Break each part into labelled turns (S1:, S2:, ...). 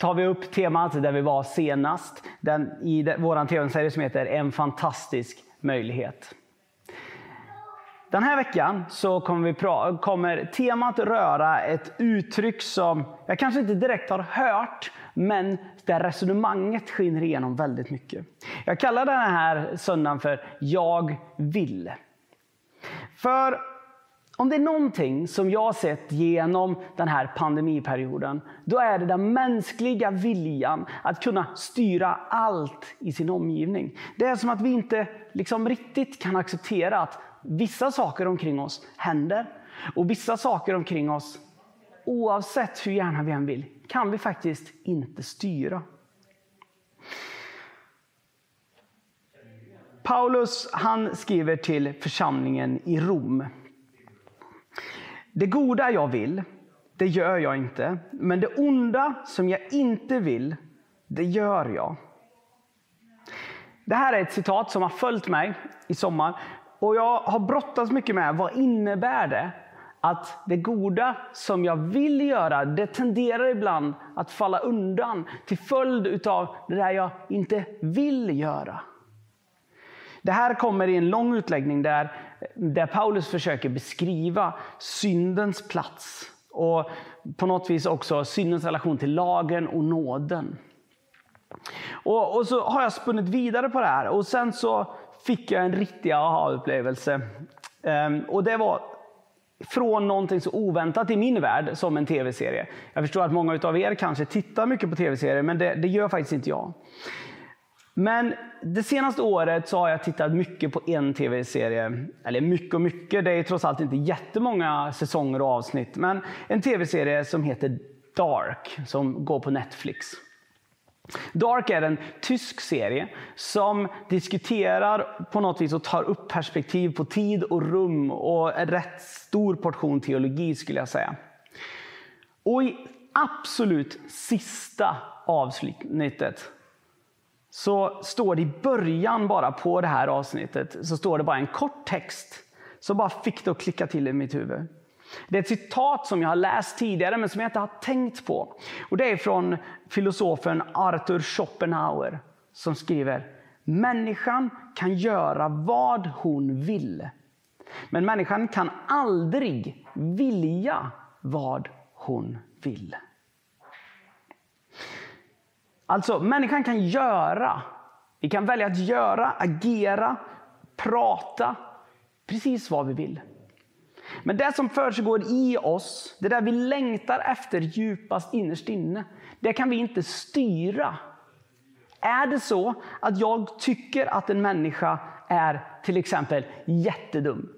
S1: tar vi upp temat där vi var senast, den, i vår tv-serie som heter En fantastisk möjlighet. Den här veckan så kommer, vi pra- kommer temat röra ett uttryck som jag kanske inte direkt har hört, men där resonemanget skiner igenom väldigt mycket. Jag kallar den här söndagen för Jag vill. För om det är någonting som jag har sett genom den här pandemiperioden, då är det den mänskliga viljan att kunna styra allt i sin omgivning. Det är som att vi inte liksom riktigt kan acceptera att vissa saker omkring oss händer. Och vissa saker omkring oss, oavsett hur gärna vi än vill, kan vi faktiskt inte styra. Paulus han skriver till församlingen i Rom. Det goda jag vill, det gör jag inte. Men det onda som jag inte vill, det gör jag. Det här är ett citat som har följt mig i sommar. Och jag har brottats mycket med vad innebär det att det goda som jag vill göra, det tenderar ibland att falla undan till följd av det där jag inte vill göra. Det här kommer i en lång utläggning där, där Paulus försöker beskriva syndens plats och på något vis också syndens relation till lagen och nåden. Och, och så har jag spunnit vidare på det här och sen så fick jag en riktig aha-upplevelse. Um, och det var från någonting så oväntat i min värld som en tv-serie. Jag förstår att många av er kanske tittar mycket på tv-serier, men det, det gör faktiskt inte jag. Men det senaste året så har jag tittat mycket på en tv-serie. Eller mycket och mycket, det är trots allt inte jättemånga säsonger och avsnitt. Men en tv-serie som heter Dark, som går på Netflix. Dark är en tysk serie som diskuterar på något vis och tar upp perspektiv på tid och rum och en rätt stor portion teologi skulle jag säga. Och i absolut sista avsnittet så står det i början bara på det här avsnittet, så står det bara en kort text som bara fick det att klicka till i mitt huvud. Det är ett citat som jag har läst tidigare men som jag inte har tänkt på. Och Det är från filosofen Arthur Schopenhauer som skriver Människan kan göra vad hon vill. Men människan kan aldrig vilja vad hon vill. Alltså, människan kan göra. Vi kan välja att göra, agera, prata precis vad vi vill. Men det som försiggår i oss, det där vi längtar efter djupast innerst inne, det kan vi inte styra. Är det så att jag tycker att en människa är till exempel jättedum,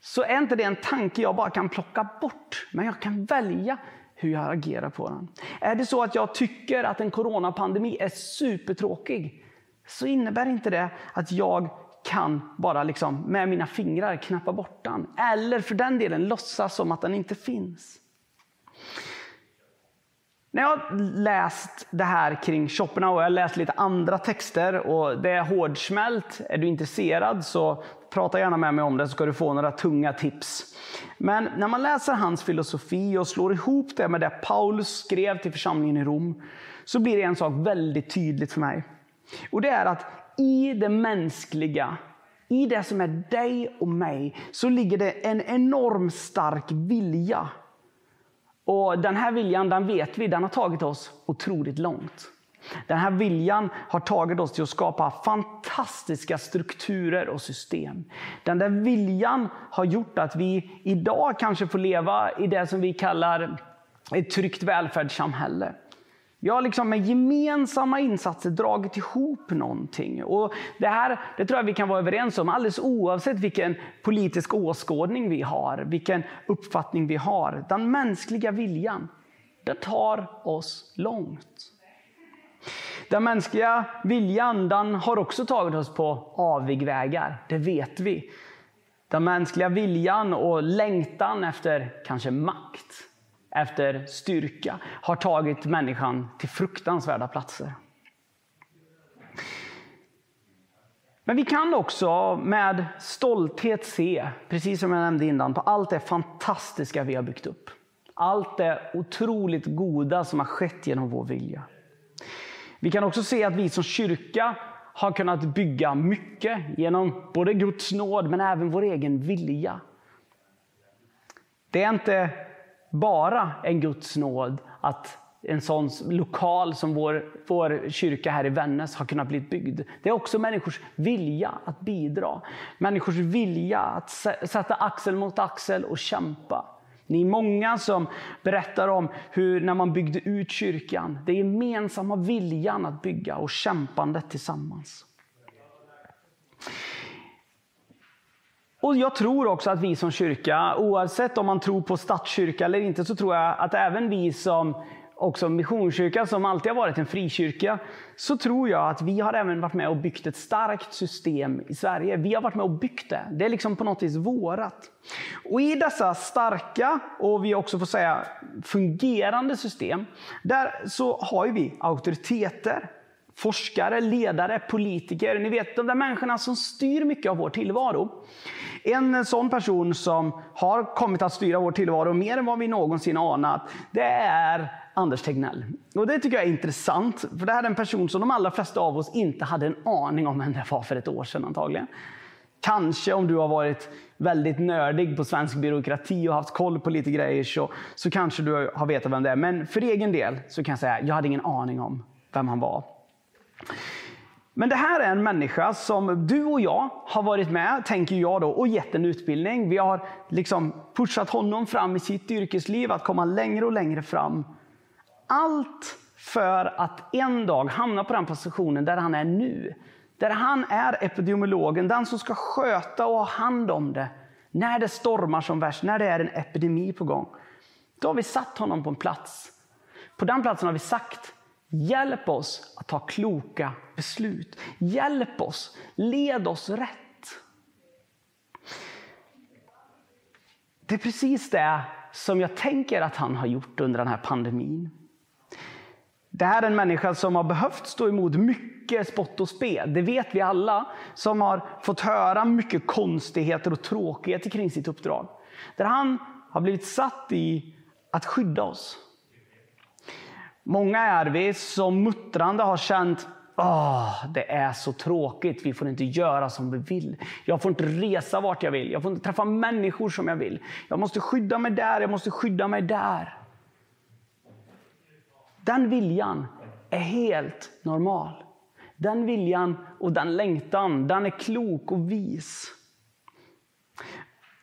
S1: så är inte det en tanke jag bara kan plocka bort. Men jag kan välja hur jag agerar på den. Är det så att jag tycker att en coronapandemi är supertråkig, så innebär inte det att jag kan bara liksom med mina fingrar knappa bort den. Eller för den delen låtsas som att den inte finns. När jag har läst det här kring Schopenhauer, och jag har läst lite andra texter och det är hårdsmält. Är du intresserad så prata gärna med mig om det så ska du få några tunga tips. Men när man läser hans filosofi och slår ihop det med det Paulus skrev till församlingen i Rom så blir det en sak väldigt tydligt för mig. Och det är att i det mänskliga, i det som är dig och mig, så ligger det en enorm stark vilja. Och Den här viljan, den vet vi, den har tagit oss otroligt långt. Den här viljan har tagit oss till att skapa fantastiska strukturer och system. Den där viljan har gjort att vi idag kanske får leva i det som vi kallar ett tryggt välfärdssamhälle. Vi har liksom med gemensamma insatser dragit ihop någonting. Och det här det tror jag vi kan vara överens om alldeles oavsett vilken politisk åskådning vi har, vilken uppfattning vi har. Den mänskliga viljan, den tar oss långt. Den mänskliga viljan den har också tagit oss på avigvägar, det vet vi. Den mänskliga viljan och längtan efter kanske makt, efter styrka, har tagit människan till fruktansvärda platser. Men vi kan också med stolthet se, precis som jag nämnde innan, på allt det fantastiska vi har byggt upp. Allt det otroligt goda som har skett genom vår vilja. Vi kan också se att vi som kyrka har kunnat bygga mycket genom både Guds nåd men även vår egen vilja. Det är inte bara en Guds nåd att en sån lokal som vår, vår kyrka här i Vännäs har kunnat bli byggd. Det är också människors vilja att bidra. Människors vilja att sätta axel mot axel och kämpa. Ni är många som berättar om hur när man byggde ut kyrkan, den gemensamma viljan att bygga och kämpandet tillsammans. Och Jag tror också att vi som kyrka, oavsett om man tror på statskyrka eller inte, så tror jag att även vi som också Missionskyrkan som alltid har varit en frikyrka, så tror jag att vi har även varit med och byggt ett starkt system i Sverige. Vi har varit med och byggt det. Det är liksom på något vis vårat. Och i dessa starka och vi också får säga fungerande system, där så har vi auktoriteter, forskare, ledare, politiker. Ni vet de där människorna som styr mycket av vår tillvaro. En sån person som har kommit att styra vår tillvaro mer än vad vi någonsin anat, det är Anders Tegnell. Och det tycker jag är intressant, för det här är en person som de allra flesta av oss inte hade en aning om vem det var för ett år sedan antagligen. Kanske om du har varit väldigt nördig på svensk byråkrati och haft koll på lite grejer så, så kanske du har vetat vem det är. Men för egen del så kan jag säga, jag hade ingen aning om vem han var. Men det här är en människa som du och jag har varit med, tänker jag då, och gett en utbildning. Vi har liksom pushat honom fram i sitt yrkesliv att komma längre och längre fram. Allt för att en dag hamna på den positionen där han är nu. Där han är epidemiologen, den som ska sköta och ha hand om det. När det stormar som värst, när det är en epidemi på gång. Då har vi satt honom på en plats. På den platsen har vi sagt, hjälp oss att ta kloka beslut. Hjälp oss, led oss rätt. Det är precis det som jag tänker att han har gjort under den här pandemin. Det här är en människa som har behövt stå emot mycket spott och spe. Det vet vi alla som har fått höra mycket konstigheter och tråkigheter kring sitt uppdrag. Där han har blivit satt i att skydda oss. Många är vi som muttrande har känt Oh, det är så tråkigt, vi får inte göra som vi vill. Jag får inte resa vart jag vill, jag får inte träffa människor som jag vill. Jag måste skydda mig där, jag måste skydda mig där. Den viljan är helt normal. Den viljan och den längtan, den är klok och vis.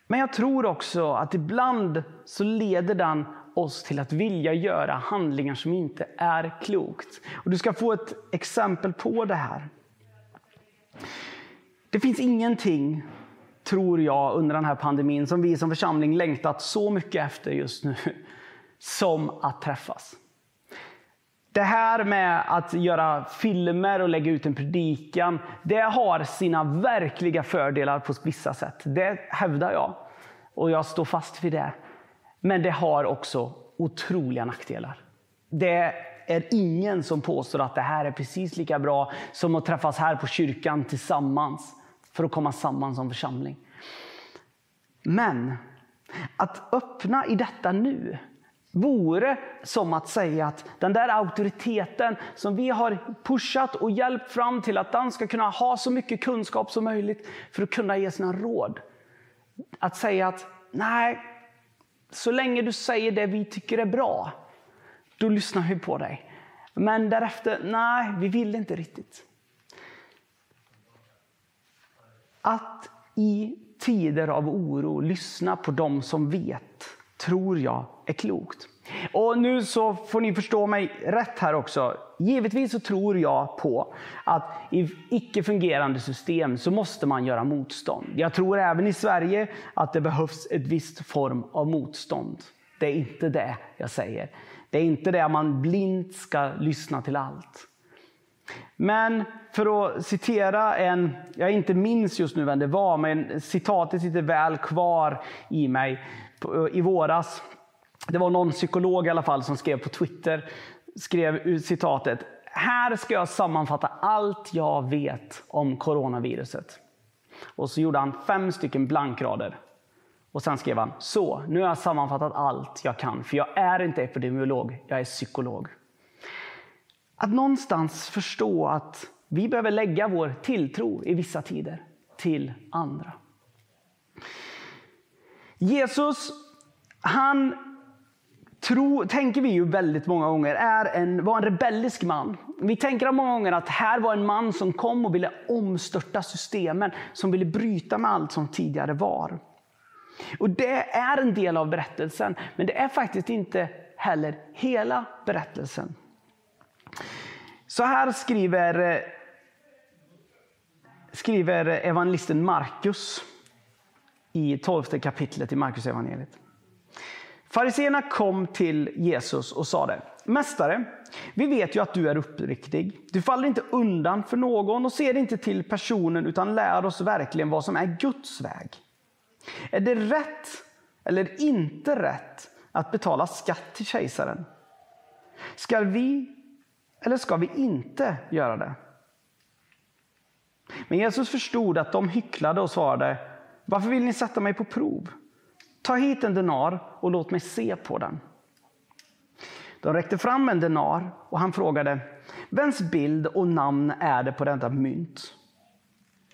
S1: Men jag tror också att ibland så leder den oss till att vilja göra handlingar som inte är klokt. Och du ska få ett exempel på det här. Det finns ingenting, tror jag, under den här pandemin som vi som församling längtat så mycket efter just nu som att träffas. Det här med att göra filmer och lägga ut en predikan, det har sina verkliga fördelar på vissa sätt. Det hävdar jag. Och jag står fast vid det. Men det har också otroliga nackdelar. Det är ingen som påstår att det här är precis lika bra som att träffas här på kyrkan tillsammans för att komma samman som församling. Men att öppna i detta nu, vore som att säga att den där auktoriteten som vi har pushat och hjälpt fram till att den ska kunna ha så mycket kunskap som möjligt för att kunna ge sina råd. Att säga att nej, så länge du säger det vi tycker är bra, då lyssnar vi på dig. Men därefter, nej, vi vill inte riktigt. Att i tider av oro lyssna på dem som vet tror jag är klokt. Och nu så får ni förstå mig rätt här också. Givetvis så tror jag på att i icke fungerande system så måste man göra motstånd. Jag tror även i Sverige att det behövs ett visst form av motstånd. Det är inte det jag säger. Det är inte det att man blint ska lyssna till allt. Men för att citera en, jag inte minns just nu vem det var, men citatet sitter väl kvar i mig i våras. Det var någon psykolog i alla fall som skrev på Twitter, skrev citatet. Här ska jag sammanfatta allt jag vet om coronaviruset. Och så gjorde han fem stycken blankrader. Och sen skrev han, så, nu har jag sammanfattat allt jag kan, för jag är inte epidemiolog, jag är psykolog. Att någonstans förstå att vi behöver lägga vår tilltro i vissa tider till andra. Jesus, han tro, tänker vi ju väldigt många gånger är en, var en rebellisk man. Vi tänker många gånger att här var en man som kom och ville omstörta systemen, som ville bryta med allt som tidigare var. Och Det är en del av berättelsen, men det är faktiskt inte heller hela berättelsen. Så här skriver, skriver evangelisten Markus i tolfte kapitlet i Markus evangeliet. Fariséerna kom till Jesus och sade, Mästare, vi vet ju att du är uppriktig. Du faller inte undan för någon och ser inte till personen utan lär oss verkligen vad som är Guds väg. Är det rätt eller inte rätt att betala skatt till kejsaren? Ska vi eller ska vi inte göra det? Men Jesus förstod att de hycklade och svarade, varför vill ni sätta mig på prov? Ta hit en denar och låt mig se på den. De räckte fram en denar och han frågade, vems bild och namn är det på detta mynt?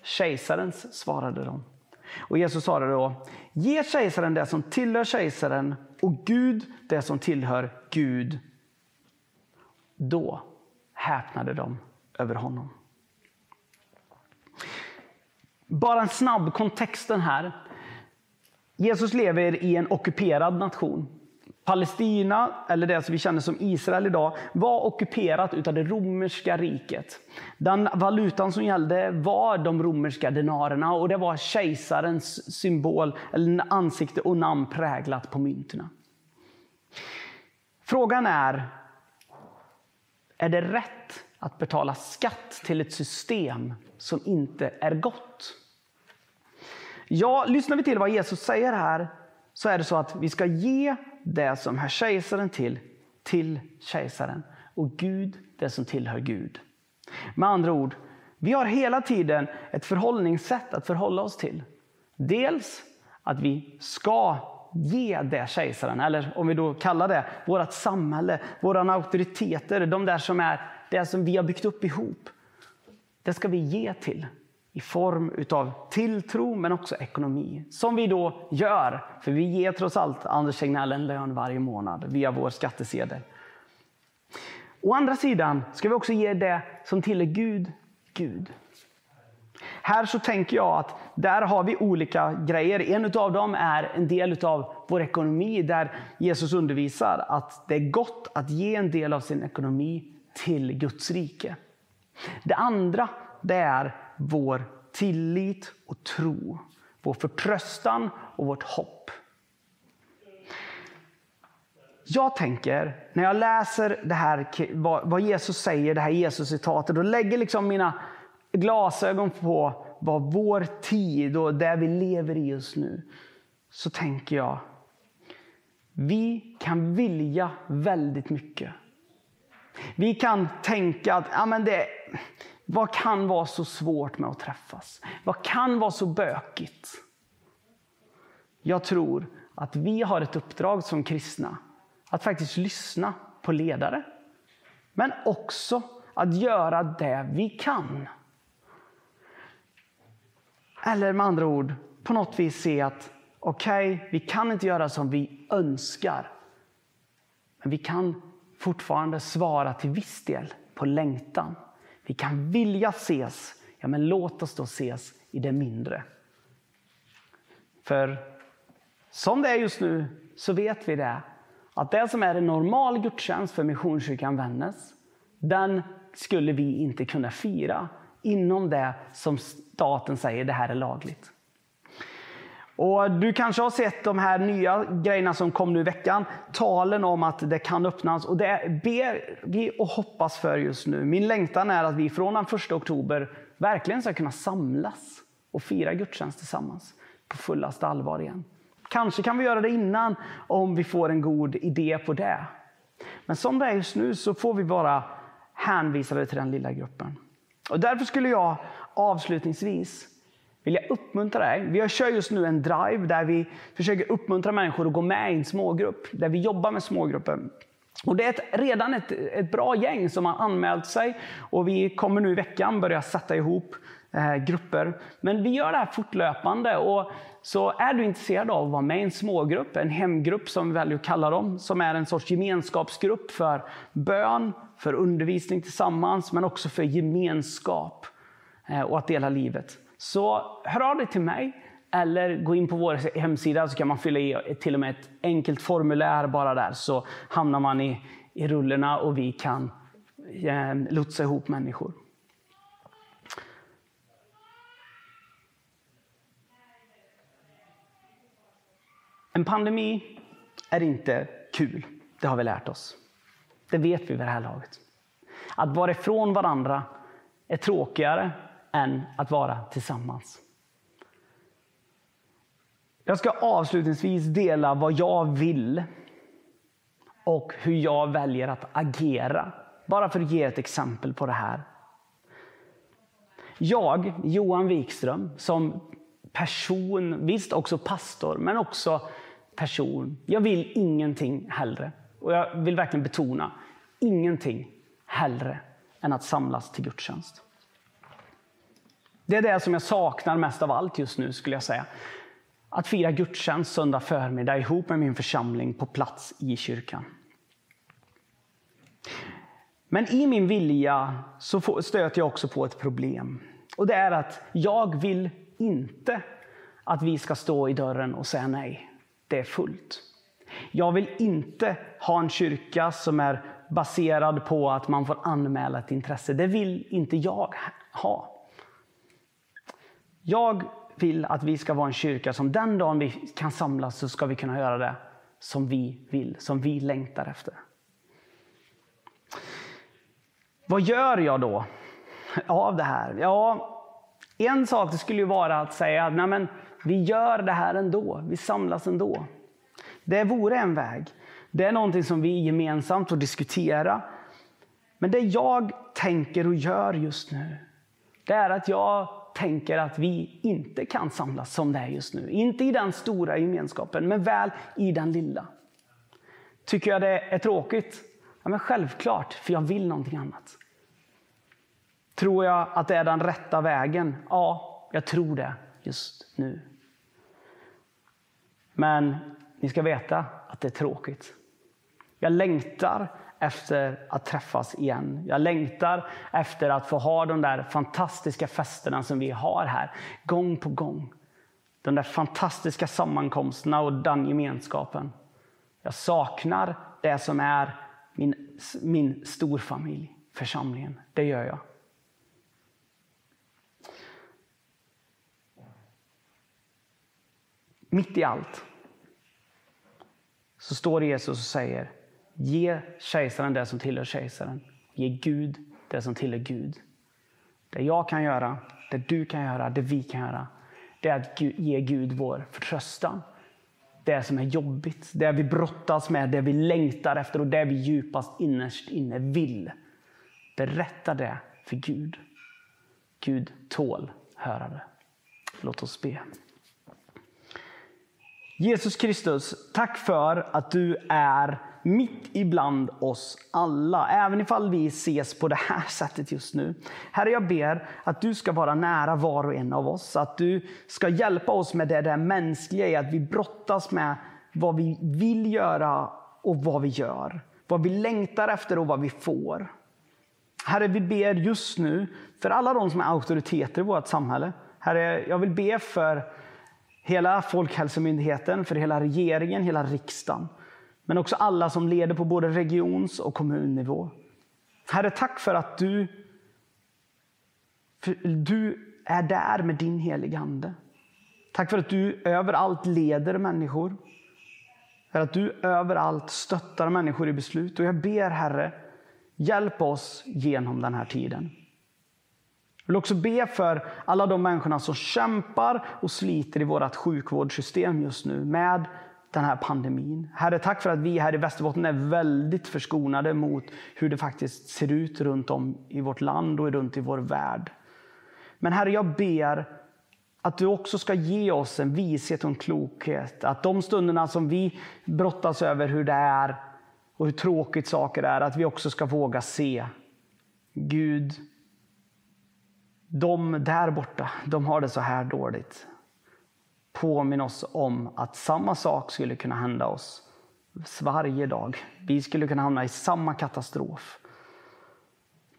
S1: Kejsarens, svarade de. Och Jesus svarade då, ge kejsaren det som tillhör kejsaren och Gud det som tillhör Gud. Då häpnade de över honom. Bara en snabb kontexten här. Jesus lever i en ockuperad nation. Palestina, eller det som vi känner som Israel idag, var ockuperat av det romerska riket. Den valutan som gällde var de romerska denarerna och det var kejsarens symbol, eller ansikte och namn präglat på mynten. Frågan är, är det rätt att betala skatt till ett system som inte är gott? Ja, lyssnar vi till vad Jesus säger här så är det så att vi ska ge det som hör kejsaren till, till kejsaren och Gud det som tillhör Gud. Med andra ord, vi har hela tiden ett förhållningssätt att förhålla oss till. Dels att vi ska ge det kejsaren, eller om vi då kallar det vårt samhälle, våra auktoriteter, de där som är det som vi har byggt upp ihop. Det ska vi ge till i form av tilltro men också ekonomi. Som vi då gör, för vi ger trots allt Anders Tegnell en lön varje månad via vår skattesedel. Å andra sidan ska vi också ge det som tillhör Gud, Gud. Här så tänker jag att där har vi olika grejer. En av dem är en del av vår ekonomi där Jesus undervisar att det är gott att ge en del av sin ekonomi till Guds rike. Det andra det är vår tillit och tro, vår förtröstan och vårt hopp. Jag tänker, när jag läser det här, vad Jesus säger, det här Jesus-citatet, och lägger liksom mina glasögon på vad vår tid och det vi lever i just nu, så tänker jag, vi kan vilja väldigt mycket. Vi kan tänka att ja, men det, vad kan vara så svårt med att träffas? Vad kan vara så bökigt? Jag tror att vi har ett uppdrag som kristna att faktiskt lyssna på ledare. Men också att göra det vi kan. Eller med andra ord, på något vis se att okej, okay, vi kan inte göra som vi önskar. Men vi kan fortfarande svara till viss del på längtan. Vi kan vilja ses, ja men låt oss då ses i det mindre. För som det är just nu så vet vi det, att det som är en normal gudstjänst för Missionskyrkan Vännäs, den skulle vi inte kunna fira inom det som staten säger det här är lagligt. Och Du kanske har sett de här nya grejerna som kom nu i veckan. Talen om att det kan öppnas. Och Det ber vi och hoppas för just nu. Min längtan är att vi från den 1 oktober verkligen ska kunna samlas och fira gudstjänst tillsammans på fullaste allvar igen. Kanske kan vi göra det innan om vi får en god idé på det. Men som det är just nu så får vi vara hänvisade till den lilla gruppen. Och Därför skulle jag avslutningsvis vill jag uppmuntra dig. Vi kör just nu en drive där vi försöker uppmuntra människor att gå med i en smågrupp. Där vi jobbar med smågrupper. Och det är ett, redan ett, ett bra gäng som har anmält sig och vi kommer nu i veckan börja sätta ihop eh, grupper. Men vi gör det här fortlöpande. Och så är du intresserad av att vara med i en smågrupp, en hemgrupp som vi väljer att kalla dem, som är en sorts gemenskapsgrupp för bön, för undervisning tillsammans, men också för gemenskap eh, och att dela livet. Så hör av dig till mig eller gå in på vår hemsida så kan man fylla i till och med ett enkelt formulär bara där så hamnar man i, i rullorna och vi kan eh, lotsa ihop människor. En pandemi är inte kul, det har vi lärt oss. Det vet vi vid det här laget. Att vara ifrån varandra är tråkigare än att vara tillsammans. Jag ska avslutningsvis dela vad jag vill och hur jag väljer att agera. Bara för att ge ett exempel på det här. Jag, Johan Wikström, som person, visst också pastor, men också person. Jag vill ingenting hellre, och jag vill verkligen betona, ingenting hellre än att samlas till gudstjänst. Det är det som jag saknar mest av allt just nu, skulle jag säga. Att fira gudstjänst söndag förmiddag ihop med min församling på plats i kyrkan. Men i min vilja så stöter jag också på ett problem. Och det är att jag vill inte att vi ska stå i dörren och säga nej. Det är fullt. Jag vill inte ha en kyrka som är baserad på att man får anmäla ett intresse. Det vill inte jag ha. Jag vill att vi ska vara en kyrka som den dagen vi kan samlas så ska vi kunna göra det som vi vill, som vi längtar efter. Vad gör jag då av det här? Ja, en sak det skulle ju vara att säga att men, vi gör det här ändå, vi samlas ändå. Det vore en väg. Det är någonting som vi gemensamt får diskutera. Men det jag tänker och gör just nu, det är att jag tänker att vi inte kan samlas som det är just nu. Inte i den stora gemenskapen, men väl i den lilla. Tycker jag det är tråkigt? Ja, men självklart, för jag vill någonting annat. Tror jag att det är den rätta vägen? Ja, jag tror det just nu. Men ni ska veta att det är tråkigt. Jag längtar efter att träffas igen. Jag längtar efter att få ha de där fantastiska festerna som vi har här, gång på gång. De där fantastiska sammankomsterna och den gemenskapen. Jag saknar det som är min, min storfamilj, församlingen. Det gör jag. Mitt i allt så står Jesus och säger Ge kejsaren det som tillhör kejsaren. Ge Gud det som tillhör Gud. Det jag kan göra, det du kan göra, det vi kan göra, det är att ge Gud vår förtröstan. Det som är jobbigt, det vi brottas med, det vi längtar efter och det vi djupast innerst inne vill. Berätta det för Gud. Gud tål höra det. Låt oss be. Jesus Kristus, tack för att du är mitt ibland oss alla, även ifall vi ses på det här sättet just nu. Herre, jag ber att du ska vara nära var och en av oss, att du ska hjälpa oss med det där mänskliga i att vi brottas med vad vi vill göra och vad vi gör. Vad vi längtar efter och vad vi får. Herre, vi ber just nu för alla de som är auktoriteter i vårt samhälle. Herre, jag vill be för hela Folkhälsomyndigheten, för hela regeringen, hela riksdagen. Men också alla som leder på både regions och kommunnivå. Herre, tack för att du, för du är där med din heliga Ande. Tack för att du överallt leder människor. För att du överallt stöttar människor i beslut. Och jag ber Herre, hjälp oss genom den här tiden. Jag vill också be för alla de människorna som kämpar och sliter i vårt sjukvårdssystem just nu med den här pandemin. Herre, tack för att vi här i Västerbotten är väldigt förskonade mot hur det faktiskt ser ut runt om i vårt land och runt i vår värld. Men Herre, jag ber att du också ska ge oss en vishet och en klokhet. Att de stunderna som vi brottas över hur det är och hur tråkigt saker är, att vi också ska våga se. Gud, de där borta, de har det så här dåligt. Påminn oss om att samma sak skulle kunna hända oss varje dag. Vi skulle kunna hamna i samma katastrof.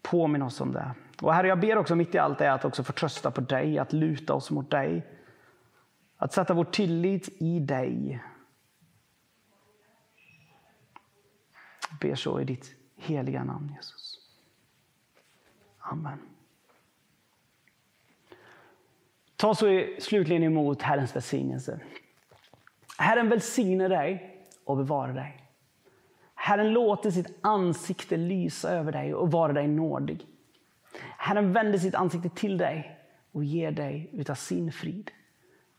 S1: Påminn oss om det. Och Herre, jag ber också mitt i allt det att också förtrösta på dig, att luta oss mot dig. Att sätta vår tillit i dig. Jag ber så i ditt heliga namn Jesus. Amen. Ta så slutligen emot Herrens välsignelse. Herren välsigne dig och bevara dig. Herren låter sitt ansikte lysa över dig och vara dig nådig. Herren vänder sitt ansikte till dig och ger dig utav sin frid.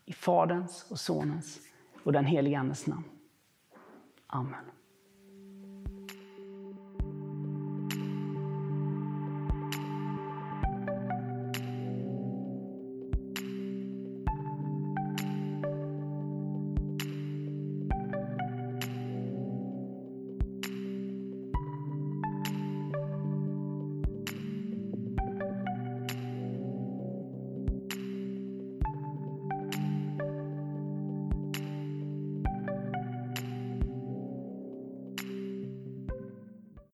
S1: I Faderns och Sonens och den helige Andes namn. Amen.